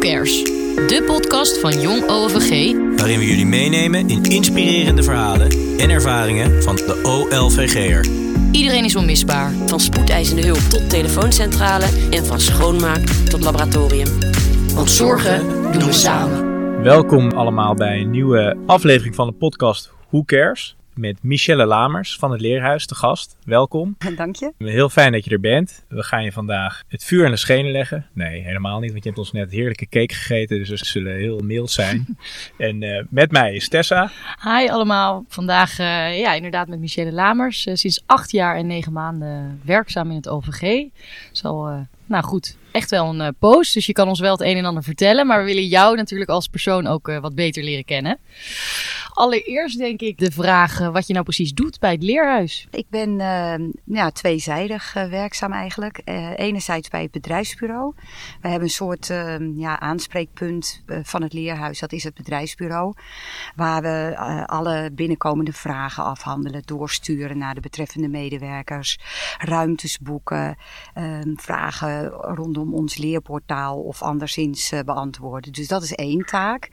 Cares? De podcast van Jong OVG waarin we jullie meenemen in inspirerende verhalen en ervaringen van de OLVG'er. Iedereen is onmisbaar. Van spoedeisende hulp tot telefooncentrale en van schoonmaak tot laboratorium. Want zorgen doen we samen. Welkom allemaal bij een nieuwe aflevering van de podcast Who Cares? Met Michelle Lamers van het Leerhuis, te gast. Welkom. Dank je. Heel fijn dat je er bent. We gaan je vandaag het vuur aan de schenen leggen. Nee, helemaal niet, want je hebt ons net heerlijke cake gegeten, dus we zullen heel mild zijn. en uh, met mij is Tessa. Hi allemaal. Vandaag uh, ja, inderdaad met Michelle Lamers. Uh, sinds acht jaar en negen maanden werkzaam in het OVG. Zal, nou goed, echt wel een post. Dus je kan ons wel het een en ander vertellen. Maar we willen jou natuurlijk als persoon ook wat beter leren kennen. Allereerst denk ik de vraag wat je nou precies doet bij het leerhuis. Ik ben uh, ja, tweezijdig werkzaam eigenlijk. Enerzijds bij het bedrijfsbureau. We hebben een soort ja, aanspreekpunt van het leerhuis. Dat is het bedrijfsbureau. Waar we alle binnenkomende vragen afhandelen. Doorsturen naar de betreffende medewerkers. Ruimtes boeken. Ehm, vragen rondom ons leerportaal of anderszins beantwoorden. Dus dat is één taak.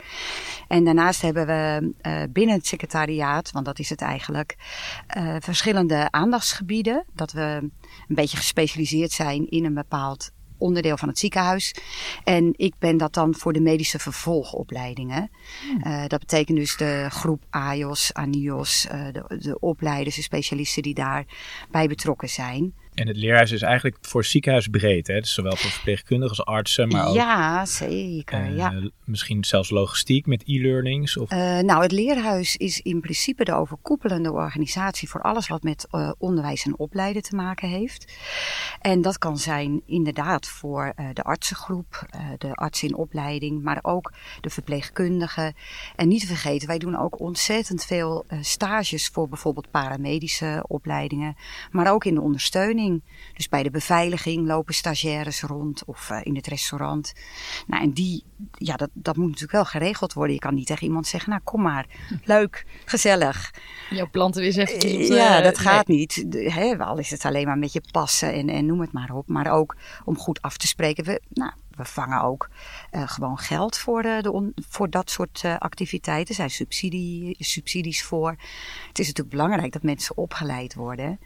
En daarnaast hebben we binnen het secretariaat, want dat is het eigenlijk, uh, verschillende aandachtsgebieden. Dat we een beetje gespecialiseerd zijn in een bepaald onderdeel van het ziekenhuis. En ik ben dat dan voor de medische vervolgopleidingen. Uh, dat betekent dus de groep AIOS, ANIOS, uh, de, de opleiders, de specialisten die daarbij betrokken zijn. En het leerhuis is eigenlijk voor ziekenhuisbreed, hè? Dus zowel voor verpleegkundigen als artsen, maar ook... Ja, zeker, uh, ja. Misschien zelfs logistiek met e-learnings? Of... Uh, nou, het leerhuis is in principe de overkoepelende organisatie voor alles wat met uh, onderwijs en opleiden te maken heeft. En dat kan zijn inderdaad voor de artsengroep, de arts in opleiding, maar ook de verpleegkundigen. En niet te vergeten, wij doen ook ontzettend veel stages voor bijvoorbeeld paramedische opleidingen, maar ook in de ondersteuning. Dus bij de beveiliging lopen stagiaires rond of uh, in het restaurant. Nou, en die, ja, dat, dat moet natuurlijk wel geregeld worden. Je kan niet tegen iemand zeggen, nou kom maar, leuk, gezellig. Jouw planten weer even tot, uh, Ja, dat gaat nee. niet. He, al is het alleen maar met je passen en, en noem het maar op. Maar ook om goed af te spreken. We, nou, we vangen ook uh, gewoon geld voor, de, de on, voor dat soort uh, activiteiten. Er zijn subsidie, subsidies voor. Het is natuurlijk belangrijk dat mensen opgeleid worden.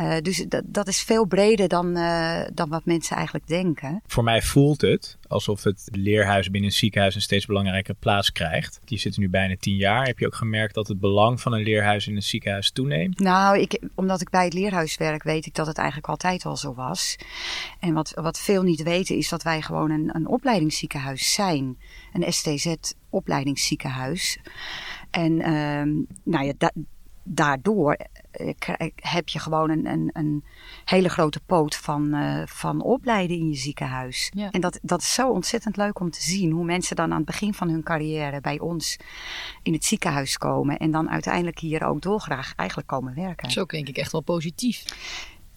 Uh, dus dat, dat is veel breder dan, uh, dan wat mensen eigenlijk denken. Voor mij voelt het alsof het leerhuis binnen een ziekenhuis een steeds belangrijke plaats krijgt. Die zitten nu bijna tien jaar. Heb je ook gemerkt dat het belang van een leerhuis in een ziekenhuis toeneemt? Nou, ik, omdat ik bij het leerhuis werk, weet ik dat het eigenlijk altijd al zo was. En wat, wat veel niet weten is dat wij gewoon een, een opleidingsziekenhuis zijn. Een STZ-opleidingsziekenhuis. En uh, nou ja, da daardoor heb je gewoon een, een, een hele grote poot van, uh, van opleiden in je ziekenhuis. Ja. En dat, dat is zo ontzettend leuk om te zien hoe mensen dan aan het begin van hun carrière bij ons in het ziekenhuis komen. En dan uiteindelijk hier ook dolgraag eigenlijk komen werken. Zo denk ik echt wel positief.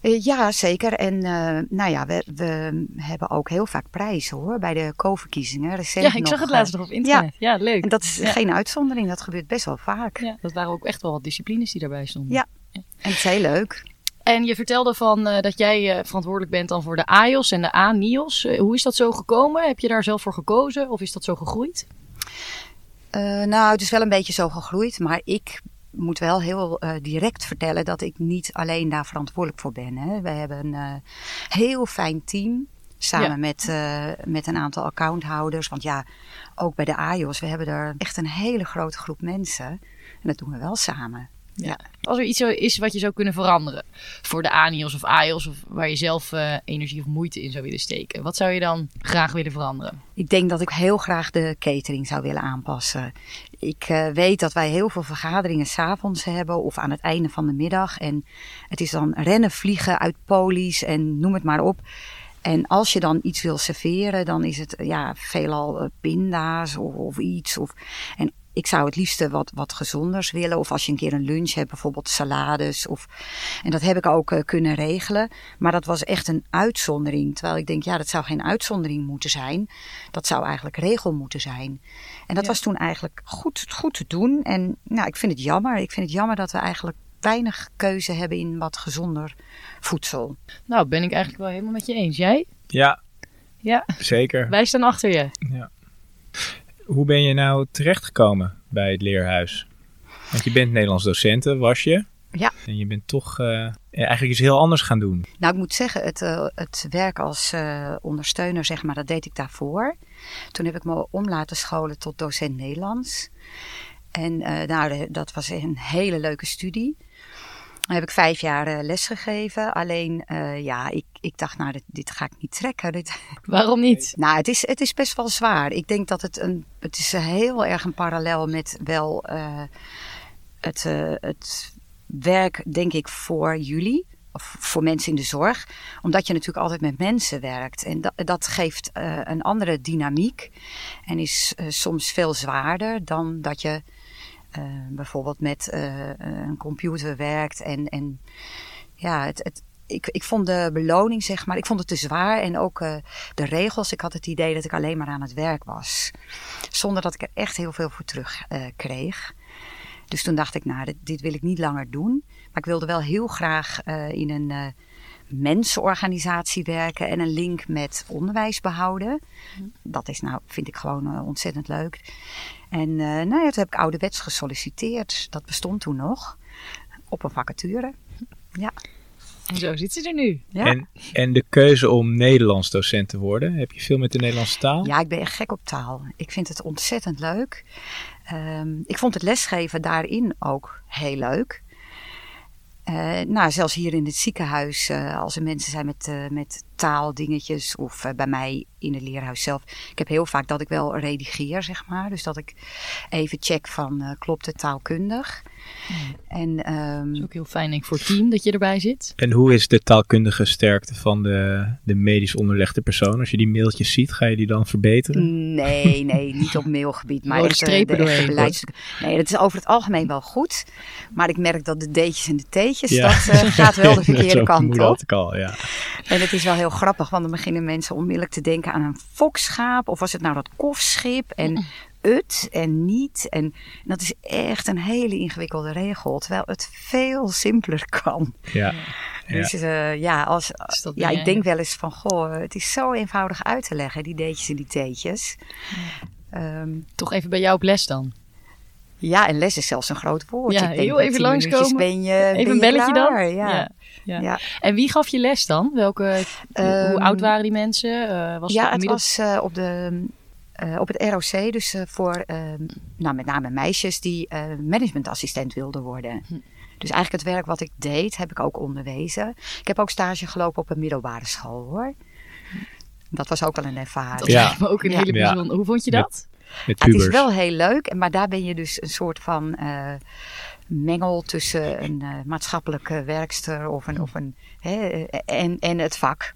Uh, ja, zeker. En uh, nou ja, we, we hebben ook heel vaak prijzen hoor, bij de co-verkiezingen. Ja, ik nog, zag het laatst nog op internet. Ja, ja leuk. En dat is ja. geen uitzondering, dat gebeurt best wel vaak. Ja, dat waren ook echt wel wat disciplines die daarbij stonden. Ja, en het is heel leuk. En je vertelde van uh, dat jij uh, verantwoordelijk bent dan voor de AIOS en de A-NIOS. Hoe is dat zo gekomen? Heb je daar zelf voor gekozen of is dat zo gegroeid? nou, het is wel een beetje zo gegroeid, maar ik moet wel heel uh, direct vertellen dat ik niet alleen daar verantwoordelijk voor ben. Hè. We hebben een uh, heel fijn team. Samen ja. met, uh, met een aantal accounthouders. Want ja, ook bij de AIOS, we hebben er echt een hele grote groep mensen. En dat doen we wel samen. Ja. Als er iets is wat je zou kunnen veranderen voor de ANIOS of AIOS, of waar je zelf uh, energie of moeite in zou willen steken, wat zou je dan graag willen veranderen? Ik denk dat ik heel graag de catering zou willen aanpassen. Ik uh, weet dat wij heel veel vergaderingen s'avonds hebben of aan het einde van de middag. En het is dan rennen, vliegen uit polies en noem het maar op. En als je dan iets wil serveren, dan is het ja, veelal uh, pinda's of, of iets. Of, en ik zou het liefste wat, wat gezonders willen. Of als je een keer een lunch hebt, bijvoorbeeld salades. Of, en dat heb ik ook uh, kunnen regelen. Maar dat was echt een uitzondering. Terwijl ik denk, ja, dat zou geen uitzondering moeten zijn. Dat zou eigenlijk regel moeten zijn. En dat ja. was toen eigenlijk goed, goed te doen. En nou, ik vind het jammer. Ik vind het jammer dat we eigenlijk weinig keuze hebben in wat gezonder voedsel. Nou, ben ik eigenlijk wel helemaal met je eens. Jij? Ja, ja. zeker. Wij staan achter je. Ja. Hoe ben je nou terechtgekomen bij het leerhuis? Want je bent Nederlands docenten, was je? Ja. En je bent toch uh, eigenlijk iets heel anders gaan doen. Nou, ik moet zeggen, het, uh, het werk als uh, ondersteuner, zeg maar, dat deed ik daarvoor. Toen heb ik me om laten scholen tot docent Nederlands. En nou, dat was een hele leuke studie. Dan heb ik vijf jaar les gegeven. Alleen, ja, ik, ik dacht, nou, dit, dit, ga ik niet trekken. Dit... Waarom niet? Nou, het is, het is best wel zwaar. Ik denk dat het een, het is heel erg een parallel met wel het, het werk, denk ik, voor jullie. Of voor mensen in de zorg. Omdat je natuurlijk altijd met mensen werkt. En dat, dat geeft uh, een andere dynamiek. En is uh, soms veel zwaarder dan dat je uh, bijvoorbeeld met een computer werkt. En, en ja, het, het, ik, ik vond de beloning, zeg maar, ik vond het te zwaar. En ook de regels. Ik had het idee dat ik alleen maar aan het werk was. Zonder dat ik er echt heel veel voor terug kreeg. Dus toen dacht ik, nou, dit, dit, wil ik niet langer doen. Maar ik wilde wel heel graag uh, in een mensenorganisatie werken en een link met onderwijs behouden. Dat is nou, vind ik gewoon ontzettend leuk. En nou ja, toen heb ik ouderwets gesolliciteerd. Dat bestond toen nog. Op een vacature. Ja. En zo zit ze er nu. Ja. En, en de keuze om Nederlands docent te worden, heb je veel met de Nederlandse taal? Ja, ik ben echt gek op taal. Ik vind het ontzettend leuk. Um, ik vond het lesgeven daarin ook heel leuk. Uh, nou, zelfs hier in het ziekenhuis, uh, als er mensen zijn met, uh, met taaldingetjes of bij mij in het leerhuis zelf. Ik heb heel vaak dat ik wel redigeer, zeg maar. Dus dat ik even check van klopt het taalkundig. Mm. En, um, dat is ook heel fijn denk ik voor het team dat je erbij zit. En hoe is de taalkundige sterkte van de, de medisch onderlegde persoon? Als je die mailtjes ziet, ga je die dan verbeteren? Nee, nee, niet op mailgebied. Maar echt, strepen de, de beleids... Nee, dat is over het algemeen wel goed. Maar ik merk dat de D'tjes en de T'tjes, ja. dat uh, gaat wel de verkeerde kant op. Al, ja. En het is wel heel grappig, want dan beginnen mensen onmiddellijk te denken aan een fokschaap. Of was het nou dat kofschip? En het en niet. En, en, dat is echt een hele ingewikkelde regel. Terwijl het veel simpeler kan. Ja. Dus uh, ja, als, ja, ik denk wel eens van, goh, het is zo eenvoudig uit te leggen, die deetjes en die teetjes. Ja. Um, Toch even bij jou op les dan? Ja, en les is zelfs een groot woord. Ja, ik denk, heel even langskomen. Ben je, even ben een belletje klaar. dan? Ja. Ja. Ja. ja. En wie gaf je les dan? Welke, um, hoe oud waren die mensen? Uh, was ja, het, het was uh, op de uh, op het ROC, dus uh, voor uh, nou, met name meisjes die managementassistent wilden worden. Hm. Dus eigenlijk het werk wat ik deed, heb ik ook onderwezen. Ik heb ook stage gelopen op een middelbare school hoor. Dat was ook wel een ervaring. Dat ja. me ook een hele bijzonder. Hoe vond je dat? Met, met het is wel heel leuk, maar daar ben je dus een soort van mengel tussen een maatschappelijke werkster of een, of een, hè, en, en het vak.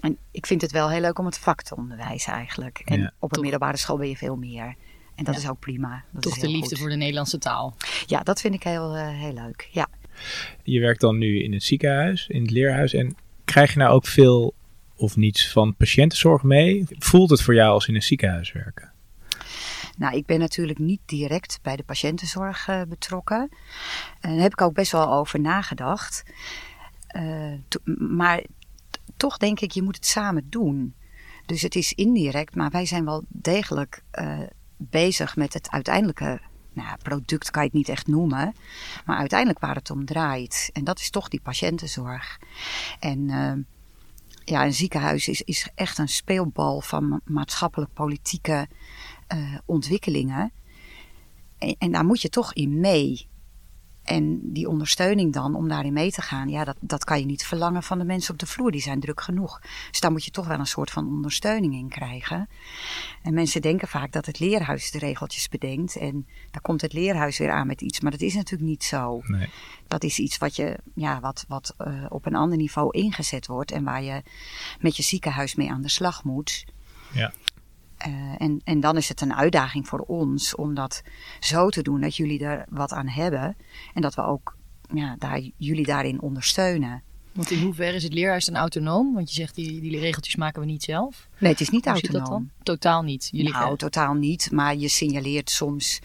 En ik vind het wel heel leuk om het vak te onderwijzen eigenlijk. En ja, op een middelbare school ben je veel meer. En dat Ja. is ook prima. Dat Toch is de liefde goed. voor de Nederlandse taal. Ja, dat vind ik heel, eh, heel leuk. Ja. Je werkt dan nu in het ziekenhuis, in het leerhuis. En krijg je nou ook veel of niets van patiëntenzorg mee? Voelt het voor jou als in een ziekenhuis werken? Nou, ik ben natuurlijk niet direct bij de patiëntenzorg eh, betrokken. En daar heb ik ook best wel over nagedacht. Eh, maar toch denk ik, je moet het samen doen. Dus het is indirect, maar wij zijn wel degelijk eh, bezig met het uiteindelijke nou, product, kan je het niet echt noemen. Maar uiteindelijk waar het om draait. En dat is toch die patiëntenzorg. En ja, een ziekenhuis is, is echt een speelbal van ma- maatschappelijk-politieke eh, ontwikkelingen. En, en daar moet je toch in mee. En die ondersteuning dan, om daarin mee te gaan, ja, dat, dat kan je niet verlangen van de mensen op de vloer. Die zijn druk genoeg. Dus daar moet je toch wel een soort van ondersteuning in krijgen. En mensen denken vaak dat het leerhuis de regeltjes bedenkt. En daar komt het leerhuis weer aan met iets. Maar dat is natuurlijk niet zo. Nee. Dat is iets wat, je, ja, wat, wat uh, op een ander niveau ingezet wordt. En waar je met je ziekenhuis mee aan de slag moet. Ja. Uh, en, en dan is het een uitdaging voor ons om dat zo te doen dat jullie er wat aan hebben. En dat we ook ja, daar, jullie daarin ondersteunen. Want in hoeverre is het leerhuis dan autonoom? Want je zegt die, die regeltjes maken we niet zelf. Nee, het is niet Hoe autonoom. dat dan? Totaal niet. Jullie nou, totaal niet. Maar je signaleert soms,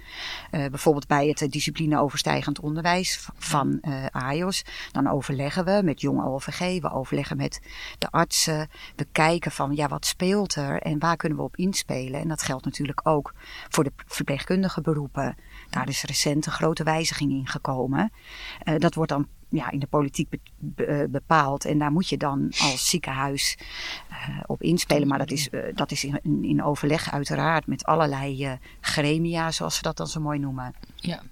eh, bijvoorbeeld bij het disciplineoverstijgend onderwijs van eh AIOS. Dan overleggen we met jong OVG, we overleggen met de artsen. We kijken van, ja, wat speelt er en waar kunnen we op inspelen? En dat geldt natuurlijk ook voor de verpleegkundige beroepen. Daar is recent een grote wijziging in gekomen. Eh, dat wordt dan ja, in de politiek be- be- eh, bepaald. En daar moet je dan als ziekenhuis eh, op inspelen. Maar dat is, eh, dat is in, in- overleg uiteraard met allerlei eh, gremia, zoals ze dat dan zo mooi noemen.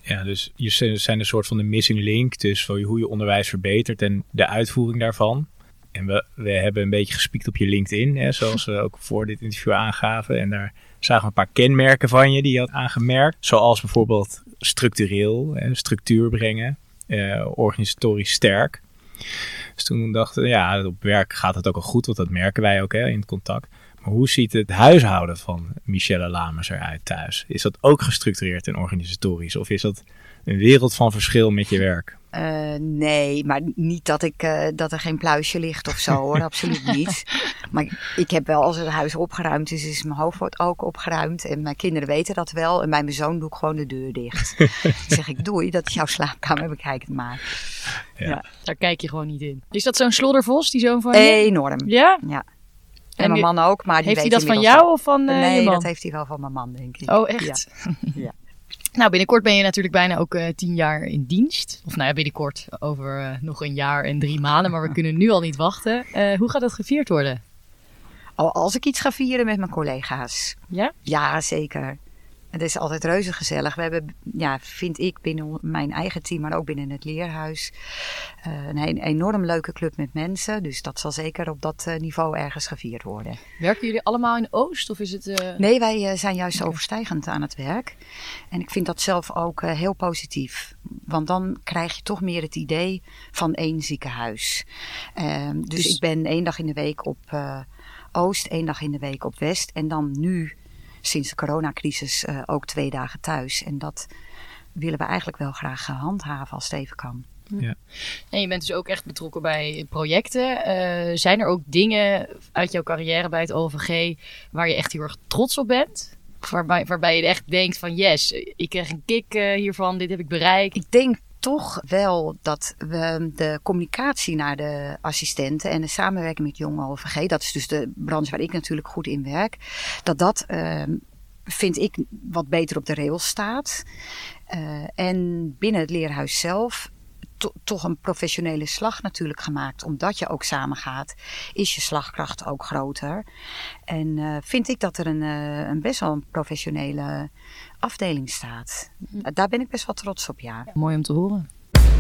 Ja, dus je zijn een soort van de missing link tussen hoe je onderwijs verbetert en de uitvoering daarvan. En we, we hebben een beetje gespiekt op je LinkedIn, hè, zoals we ook voor dit interview aangaven. En daar zagen we een paar kenmerken van je die je had aangemerkt. Zoals bijvoorbeeld structureel, hè, structuur brengen, organisatorisch sterk. Dus toen dachten ja, op werk gaat het ook al goed, want dat merken wij ook hè, in het contact. Maar hoe ziet het huishouden van Michelle Lamers eruit thuis? Is dat ook gestructureerd en organisatorisch? Of is dat een wereld van verschil met je werk? Eh, nee, maar niet dat, ik, eh, dat er geen pluisje ligt of zo hoor, absoluut niet. Maar ik- ik heb wel, als het huis opgeruimd is, is mijn hoofd wordt ook opgeruimd. En mijn kinderen weten dat wel. En bij mijn zoon doe ik gewoon de deur dicht. Dan zeg ik, doei, dat is jouw slaapkamer, bekijk het maar. Ja. Daar kijk je gewoon niet in. Is dat zo'n sloddervos, die zoon van je? Enorm. Ja? Ja. En En mijn man ook, maar die Heeft hij dat van jou of van je Nee, dat heeft hij wel van mijn man, denk ik. Oh, echt? Ja. Nou, binnenkort ben je natuurlijk bijna ook eh, tien jaar in dienst. Of nou ja, binnenkort over eh, nog een jaar en drie maanden. Maar we kunnen nu al niet wachten. Hoe gaat dat gevierd worden? Oh, als ik iets ga vieren met mijn collega's. Ja? Ja, zeker. Het is altijd reuze gezellig. We hebben, ja, vind ik, binnen mijn eigen team, maar ook binnen het leerhuis, eh, een enorm leuke club met mensen. Dus dat zal zeker op dat eh, niveau ergens gevierd worden. Werken jullie allemaal in Oost? Of is het... eh, Nee, wij zijn juist overstijgend aan het werk. En ik vind dat zelf ook heel positief. Want dan krijg je toch meer het idee van één ziekenhuis. Ehm, dus, Dus- ik ben één dag in de week op Oost, één dag in de week op West. En dan nu, sinds de coronacrisis, eh, ook twee dagen thuis. En dat willen we eigenlijk wel graag handhaven als het even kan. En je bent dus ook echt betrokken bij projecten. Eh, zijn er ook dingen uit jouw carrière bij het OVG waar je echt heel erg trots op bent? Waarbij, waarbij je echt denkt van yes, ik krijg een kick eh, hiervan, dit heb ik bereikt. Ik denk toch wel dat we de communicatie naar de assistenten en de samenwerking met jonge OVG, dat is dus de branche waar ik natuurlijk goed in werk, dat dat ehm, vind ik wat beter op de rails staat. Eh, en binnen het leerhuis zelf to- toch een professionele slag natuurlijk gemaakt. Omdat je ook samengaat, is je slagkracht ook groter. En eh, vind ik dat er een, eh, een best wel een professionele afdeling staat. Daar ben ik best wel trots op, ja. Mooi om te horen.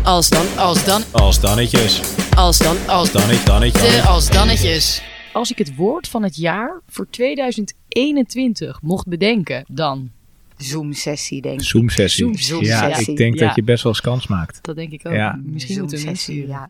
Als dan, Als dan, Als dannetjes. als dan, als Dannetje, dannetje. de als dannetjes. Als ik het woord van het jaar voor 2021 mocht bedenken, dan. Zoom-sessie, denk ik. Zoom-sessie. Zoom- ja, Zoom-sessie, ik denk ja. dat je best wel eens kans maakt. Dat denk ik ook. Ja. Misschien moeten we Zoom-sessie, mensen ja.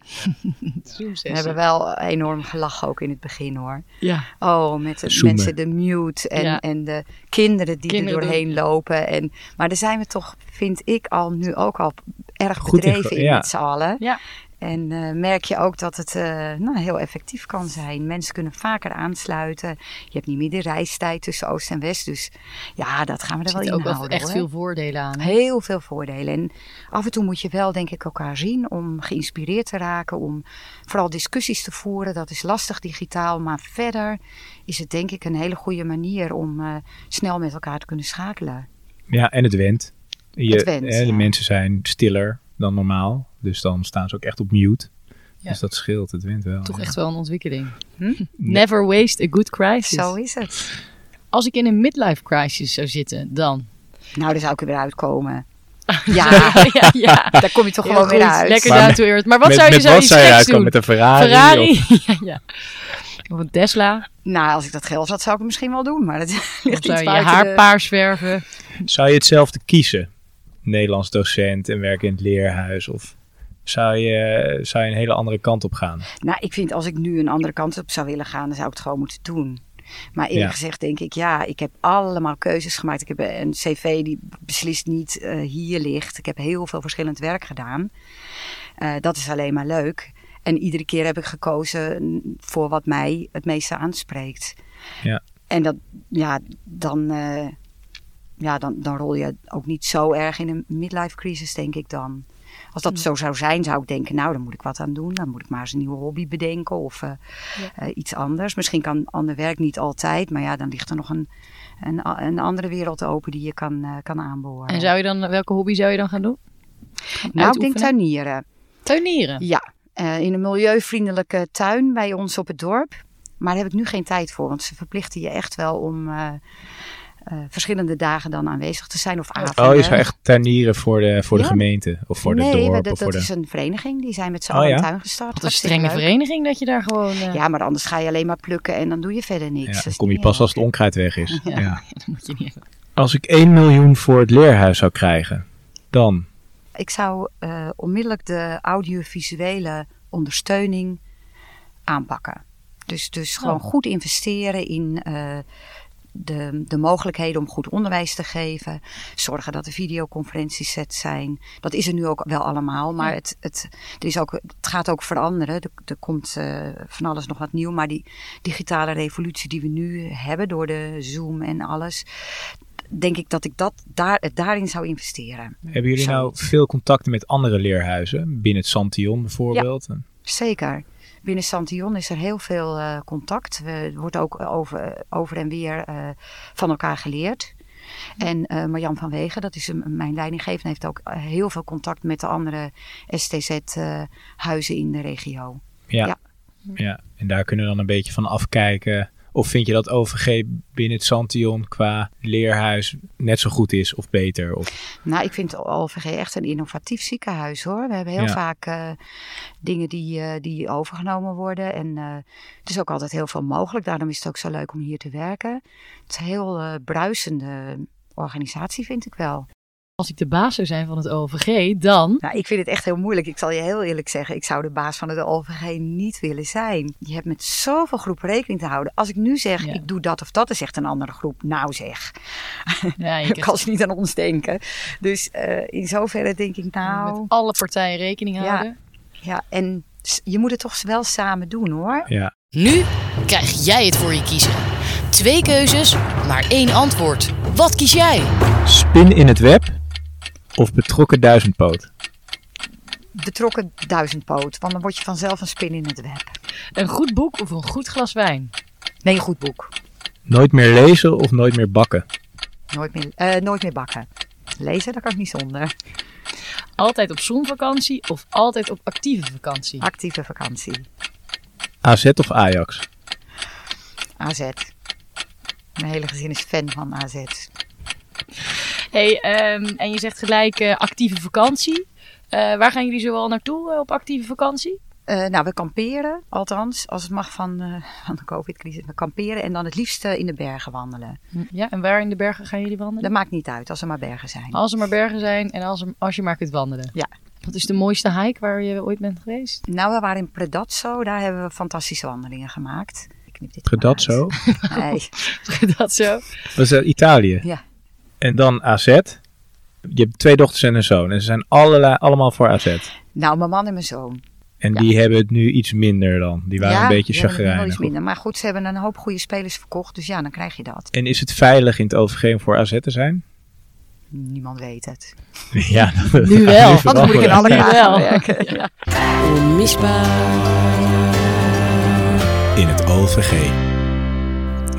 Zoom-sessie. We hebben wel enorm gelachen ook in het begin hoor. Ja. Oh, met de Zoomen. mensen de mute en, Ja. en de kinderen die Kinderen er doorheen lopen. En, maar daar zijn we toch, vind ik, al nu ook al erg Goed in ge- bedreven in, ja. met z'n allen. Ja. En eh, merk je ook dat het eh, nou, heel effectief kan zijn. Mensen kunnen vaker aansluiten. Je hebt niet meer de reistijd tussen Oost en West. Dus ja, dat gaan we Er er wel zitten ook wel inhouden. echt hoor. veel voordelen aan. Heel veel voordelen. En af en toe moet je wel, denk ik, elkaar zien om geïnspireerd te raken. Om vooral discussies te voeren. Dat is lastig digitaal. Maar verder is het denk ik een hele goede manier om eh, snel met elkaar te kunnen schakelen. Ja, en het went. Je, Het went, hè, de mensen zijn stiller dan normaal. Dus dan staan ze ook echt op mute. Ja. Dus dat scheelt. Het went wel. Toch ja. echt wel een ontwikkeling. Hm? Never waste a good crisis. Zo is het. Als ik in een midlife crisis zou zitten, dan. Nou, daar zou ik er weer uitkomen. Ja, Ja, ja, daar kom je toch gewoon weer uit. Lekker down met- to earth. Maar wat met, zou je met wat zou je uitkomen? doen? Met een Ferrari? Ferrari? Of- ja, ja. Of een Tesla? Nou, als ik dat geld had, zou ik het misschien wel doen. Maar dat ligt zou iets je haar de- paars verven? Zou je hetzelfde kiezen? Nederlands docent en werken in het leerhuis? Of zou je, zou je een hele andere kant op gaan? Nou, ik vind als ik nu een andere kant op zou willen gaan, dan zou ik het gewoon moeten doen. Maar eerlijk Ja. gezegd denk ik, ja, ik heb allemaal keuzes gemaakt. Ik heb een cv die beslist niet eh, hier ligt. Ik heb heel veel verschillend werk gedaan. Eh, dat is alleen maar leuk. En iedere keer heb ik gekozen voor wat mij het meeste aanspreekt. Ja. En dat, ja, dan, eh, ja, dan, dan rol je ook niet zo erg in een midlife crisis, denk ik dan. Als dat zo zou zijn, zou ik denken, nou, dan moet ik wat aan doen. Dan moet ik maar eens een nieuwe hobby bedenken of eh, eh, iets anders. Misschien kan ander werk niet altijd, maar ja, dan ligt er nog een, een, een andere wereld open die je kan, uh, kan aanboren. En zou je dan, welke hobby zou je dan gaan doen? Nou, ik denk tuinieren. Tuinieren? Ja, in een milieuvriendelijke tuin bij ons op het dorp. Maar daar heb ik nu geen tijd voor, want ze verplichten je echt wel om uh, verschillende dagen dan aanwezig te zijn of avonden. Oh, je zou echt tuinieren voor de, voor de gemeente of voor nee, de dorp? Nee, dat, dat de... is een vereniging. Die zijn met z'n oh, allen ja? tuin gestart. Wat een strenge leuk. vereniging dat je daar gewoon... Uh... Ja, maar anders ga je alleen maar plukken en dan doe je verder niks. Ja, dan kom je pas als het onkruid weg is. ja, ja. dat moet je niet Als ik 1 miljoen voor het leerhuis zou krijgen, dan? Ik zou uh, onmiddellijk de audiovisuele ondersteuning aanpakken. Dus, dus gewoon oh. goed investeren in uh, de, de mogelijkheden om goed onderwijs te geven. Zorgen dat de videoconferenties set zijn. Dat is er nu ook wel allemaal. Maar het, het, er is ook, het gaat ook veranderen. Er, er komt uh, van alles nog wat nieuw. Maar die digitale revolutie die we nu hebben door de Zoom en alles. Denk ik dat ik dat daar, daarin zou investeren. Hebben jullie nou veel contacten met andere leerhuizen? Binnen het Santion bijvoorbeeld? Ja, zeker. Binnen Santion is er heel veel uh, contact. Er wordt ook over, over en weer uh, van elkaar geleerd. En uh, Marjan van Wegen, dat is een, mijn leidinggevende, heeft ook heel veel contact met de andere STZ-huizen in de regio. Ja. ja. ja, en daar kunnen we dan een beetje van afkijken. Of vind je dat OVG binnen het Santion qua leerhuis net zo goed is of beter? Of... Nou, ik vind OVG echt een innovatief ziekenhuis hoor. We hebben heel ja. vaak uh, dingen die, uh, die overgenomen worden. En uh, het is ook altijd heel veel mogelijk. Daarom is het ook zo leuk om hier te werken. Het is een heel bruisende organisatie vind ik wel. Als ik de baas zou zijn van het OVG, dan... Nou, ik vind het echt heel moeilijk. Ik zal je heel eerlijk zeggen, ik zou de baas van het OVG niet willen zijn. Je hebt met zoveel groepen rekening te houden. Als ik nu zeg, ja. ik doe dat of dat, dan zegt een andere groep, nou zeg. Ja, je kan ze niet aan ons denken. Dus uh, in zoverre denk ik nou... Met alle partijen rekening houden. Ja, ja, en je moet het toch wel samen doen hoor. Ja. Nu krijg jij het voor je kiezen. Twee keuzes, maar één antwoord. Wat kies jij? Spin in het web of betrokken duizendpoot? Betrokken duizendpoot, want dan word je vanzelf een spin in het web. Een goed boek of een goed glas wijn? Nee, een goed boek. Nooit meer lezen of nooit meer bakken? Nooit meer, uh, nooit meer bakken. Lezen, daar kan ik niet zonder. Altijd op zonvakantie of altijd op actieve vakantie? Actieve vakantie. AZ of Ajax? AZ. Mijn hele gezin is fan van AZ. Hey, um, en je zegt gelijk uh, actieve vakantie. Uh, waar gaan jullie zoal naartoe uh, op actieve vakantie? nou, we kamperen, althans, als het mag van, van de COVID-crisis. We kamperen en dan het liefst in de bergen wandelen. Ja, en waar in de bergen gaan jullie wandelen? Dat maakt niet uit, als er maar bergen zijn. Als er maar bergen zijn en als, er, als je maar kunt wandelen. Ja. Wat is de mooiste hike waar je ooit bent geweest? Nou, we waren in Predazzo. Daar hebben we fantastische wandelingen gemaakt. Ik knip dit Predazzo? Nee. Predazzo? Dat is Italië? Ja. En dan AZ. Je hebt twee dochters en een zoon. En ze zijn allerlei, allemaal voor AZ. Nou, mijn man en mijn zoon. En die hebben het nu iets minder dan. Die waren ja, een beetje chagrijnig. iets minder. Maar goed, ze hebben een hoop goede spelers verkocht. Dus ja, dan krijg je dat. En is het veilig in het OVG om voor AZ te zijn? Niemand weet het. Ja, nu wel. Anders moet ik in alle wel. werken. Ja. Onmisbaar. In het OVG.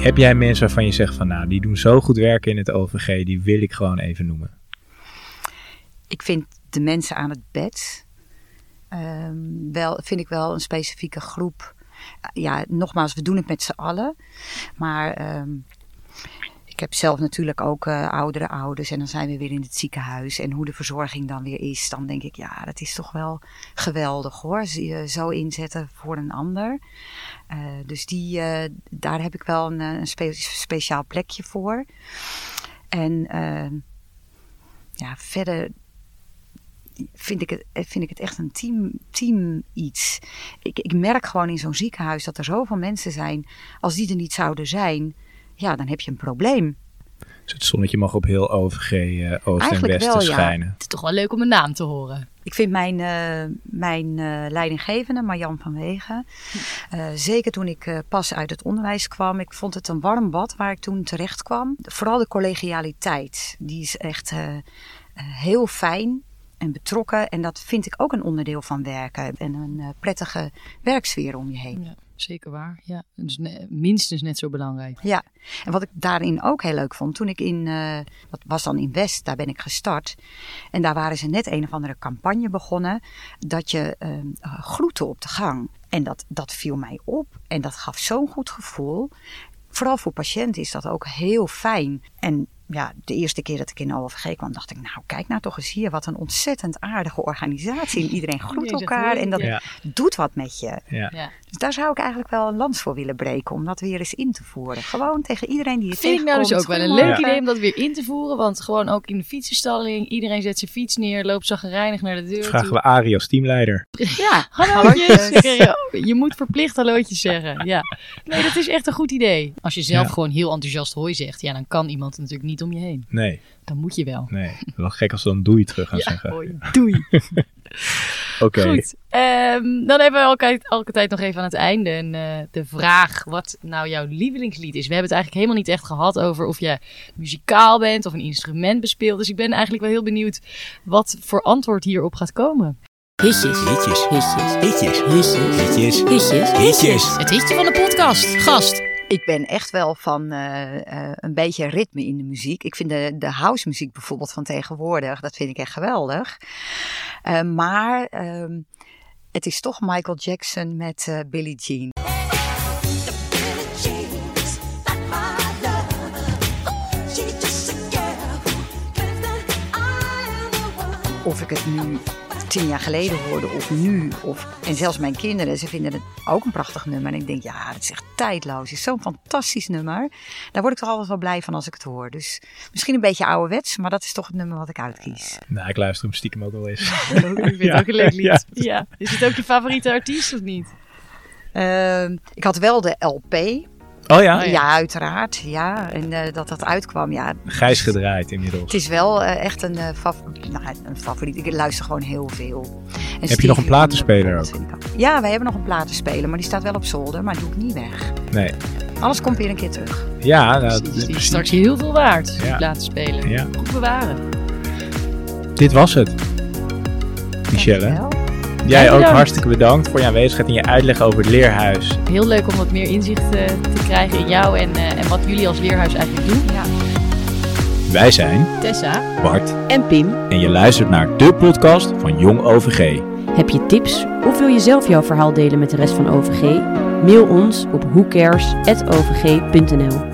Heb jij mensen waarvan je zegt van nou, die doen zo goed werken in het OVG, die wil ik gewoon even noemen? Ik vind de mensen aan het bed um, wel, vind ik wel een specifieke groep. Ja, nogmaals, we doen het met z'n allen. Maar ik heb zelf natuurlijk ook uh, oudere ouders en dan zijn we weer in het ziekenhuis. En hoe de verzorging dan weer is, dan denk ik, ja, dat is toch wel geweldig hoor. Je zo inzetten voor een ander. Uh, dus die, daar heb ik wel een, een spe speciaal plekje voor. En ja, verder vind ik het, vind ik het echt een team, team iets. Ik, ik merk gewoon in zo'n ziekenhuis dat er zoveel mensen zijn. Als die er niet zouden zijn, ja, dan heb je een probleem. Dus het zonnetje mag op heel OVG eh, Oost en Eigenlijk Westen wel, ja. schijnen. Het is toch wel leuk om een naam te horen. Ik vind mijn, eh, mijn eh, leidinggevende, Marjan van Wegen, eh, zeker toen ik eh, pas uit het onderwijs kwam, ik vond het een warm bad waar ik toen terecht kwam. Vooral de collegialiteit, die is echt heel fijn en betrokken. En dat vind ik ook een onderdeel van werken en een prettige werksfeer om je heen. Ja, zeker waar. Ja, dus ne- minstens net zo belangrijk. Ja, en wat ik daarin ook heel leuk vond, toen ik in, eh, dat was dan in West, daar ben ik gestart. En daar waren ze net een of andere campagne begonnen, dat je eh, groeten op de gang. En dat, dat viel mij op en dat gaf zo'n goed gevoel. Vooral voor patiënten is dat ook heel fijn. En ja, de eerste keer dat ik in OVG kwam, dacht ik, nou kijk nou toch eens hier, wat een ontzettend aardige organisatie. En iedereen groet elkaar en dat Ja. doet wat met je. Ja. Ja. Dus daar zou ik eigenlijk wel een lans voor willen breken. Om dat weer eens in te voeren. Gewoon tegen iedereen die je Vind ik nou dus ook wel een leuk idee om dat weer in te voeren. Want gewoon ook in de fietsenstalling. Iedereen zet zijn fiets neer, loopt zagrijnig naar de deur Vragen toe. we Arie als teamleider. Ja, Hallootjes. Je moet verplicht hallootjes zeggen. Ja. Nee, dat is echt een goed idee. Als je zelf Ja. gewoon heel enthousiast hoi zegt. Ja, dan kan iemand natuurlijk niet om je heen. Nee, Dan moet je wel. nee. Wel gek als ze dan doei terug gaan Ja, zeggen. hoi. Doei. Oké. Goed. Ehm, dan hebben we elke, elke tijd nog even aan het einde een, eh, de vraag wat nou jouw lievelingslied is. We hebben het eigenlijk helemaal niet echt gehad over of je muzikaal bent of een instrument bespeelt. Dus ik ben eigenlijk wel heel benieuwd wat voor antwoord hierop gaat komen. Hitjes. Hitjes. Hitjes. Hitjes. Hitjes. Hitjes. Hitjes. Hitjes. Het hitje van de podcast. Gast. Ik ben echt wel van eh, eh, een beetje ritme in de muziek. Ik vind de, de house muziek bijvoorbeeld van tegenwoordig, dat vind ik echt geweldig. Eh, maar ehm, het is toch Michael Jackson met Billie Jean. Of ik het nu tien jaar geleden hoorde of nu. Of, en zelfs mijn kinderen, ze vinden het ook een prachtig nummer. En ik denk, ja, het is echt tijdloos. Het is zo'n fantastisch nummer. Daar word ik toch altijd wel blij van als ik het hoor. Dus misschien een beetje ouderwets, maar dat is toch het nummer wat ik uitkies. Nou, ik luister hem stiekem ook wel eens. Ik vind Ja. het ook een leuk lied. Ja. Ja. Is het ook je favoriete artiest of niet? Ehm, ik had wel de LP. Oh ja? Ja. uiteraard. Ja, en eh, dat dat uitkwam, ja. Gijs gedraaid Het inmiddels. is wel eh, echt een, eh, fav- nou, een favoriet. Ik luister gewoon heel veel. En Heb je nog een platenspeler ook. Ja, wij hebben nog een platenspeler, maar die staat wel op zolder, maar die doe ik niet weg. Nee. Alles komt weer een keer terug. Ja, nou, Die is straks heel veel waard. Ja. Ja. Laten spelen. Ja. Goed bewaren. dit was het. Michelle, Dankjewel. Jij ook bedankt. hartstikke bedankt voor je aanwezigheid en je uitleg over het leerhuis. Heel leuk om wat meer inzicht eh, te krijgen in jou en, eh, en wat jullie als leerhuis eigenlijk doen. Ja. Wij zijn Tessa, Bart En Pim, en je luistert naar de podcast van Jong OVG. heb je tips of wil je zelf jouw verhaal delen met de rest van OVG? Mail ons op whocares.ovg.nl